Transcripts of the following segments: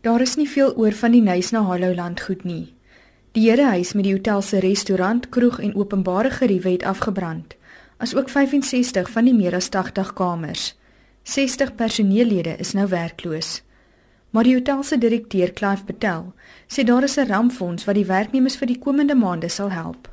Daar is nie veel oor van die Nysna Hollowland goed nie. Die herehuis met die hotel se restaurant, kroeg en openbare geriewe het afgebrand, asook 65 van die meer as 80 kamers. 60 personeellede is nou werkloos. Maar die hotel se direkteur, Clive Patel, sê daar is 'n rampfonds wat die werknemers vir die komende maande sal help.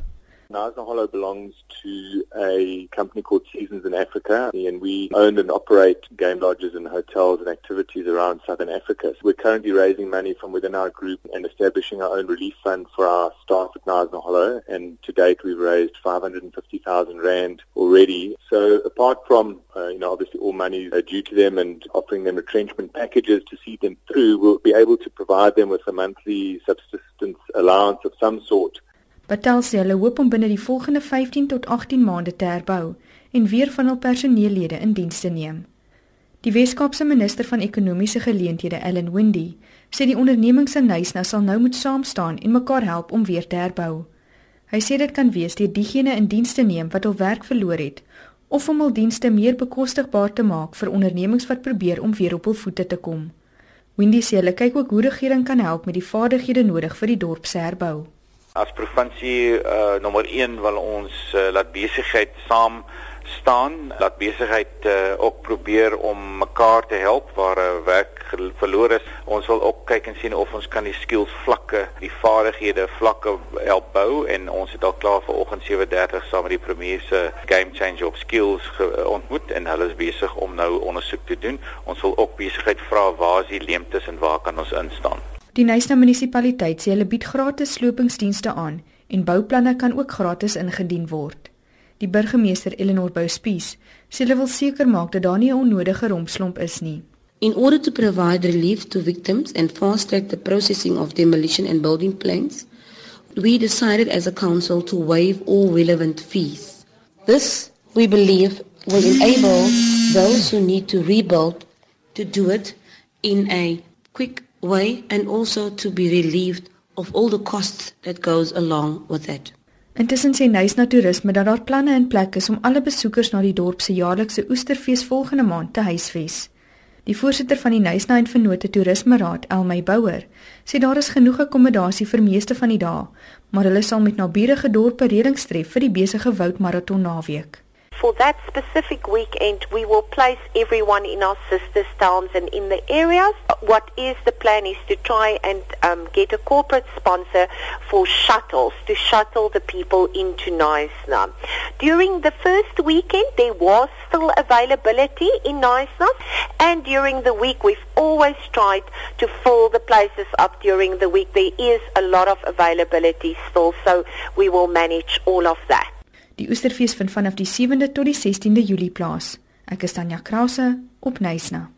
Naza Hollow belongs to a company called Seasons in Africa, and we own and operate game lodges and hotels and activities around Southern Africa. So we're currently raising money from within our group and establishing our own relief fund for our staff at Naza Hollow. And to date, we've raised 550,000 rand already. So apart from, uh, you know, obviously all money uh, due to them and offering them retrenchment packages to see them through, we'll be able to provide them with a monthly subsistence allowance of some sort Patel sê hulle hoop om binne die volgende 15 tot 18 maande te herbou en weer van hul personeellede in diens te neem. Die Weskaapse minister van ekonomiese geleenthede, Ellen Windy, sê die ondernemings in Nysna sal nou moet saam staan en mekaar help om weer te herbou. Hy sê dit kan wees deur diegene in diens te neem wat hul werk verloor het of om hul dienste meer bekostigbaar te maak vir ondernemings wat probeer om weer op hul voete te kom. Windy sê hulle kyk ook hoe regering kan help met die vaardighede nodig vir die dorp se herbou as provinsie uh, nommer 1 wil ons uh, laat besigheid saam staan, laat besigheid uh, ook probeer om mekaar te help waar 'n uh, werk verloor is. Ons wil ook kyk en sien of ons kan die skills vlakke, die vaardighede vlakke help bou en ons het al klaar vir oggend 7:30 saam met die premier se game changer op skills ontmoet en hulle is besig om nou ondersoek te doen. Ons wil ook besigheid vra waar is die leemtes en waar kan ons instaan? Die Nysna munisipaliteit sê hulle bied gratis slopingsdienste aan en bouplanne kan ook gratis ingedien word. Die burgemeester Eleanor Bouspies sê hulle wil seker maak dat daar nie 'n onnodige rompslomp is nie. In order to provide relief to victims and fast track the processing of demolition and building plans, we decided as a council to waive all relevant fees. This, we believe, will enable those who need to rebuild to do it in a quick way and also to be relieved of all the costs that goes along with that. Intussen sê Nysna Toerisme dat daar planne in plek is om alle besoekers na die dorp se jaarlikse Oesterfees volgende maand te huisves. Die voorsitter van die Nysna en Vennote Toerisme Raad, Elmy Bouwer, sê daar is genoeg akkommodasie vir meeste van die dae, maar hulle sal met naburige dorpe reëlings tref vir die besige woudmaraton naweek. For that specific weekend, we will place everyone in our sister towns and in the areas. What is the plan is to try and um, get a corporate sponsor for shuttles to shuttle the people into Neisner. During the first weekend, there was still availability in Neisner, and during the week, we've always tried to fill the places up during the week. There is a lot of availability still, so we will manage all of that. Die Oesterfees vind vanaf die 7de tot die 16de Julie plaas. Ek is Tanya Krause op Nysna.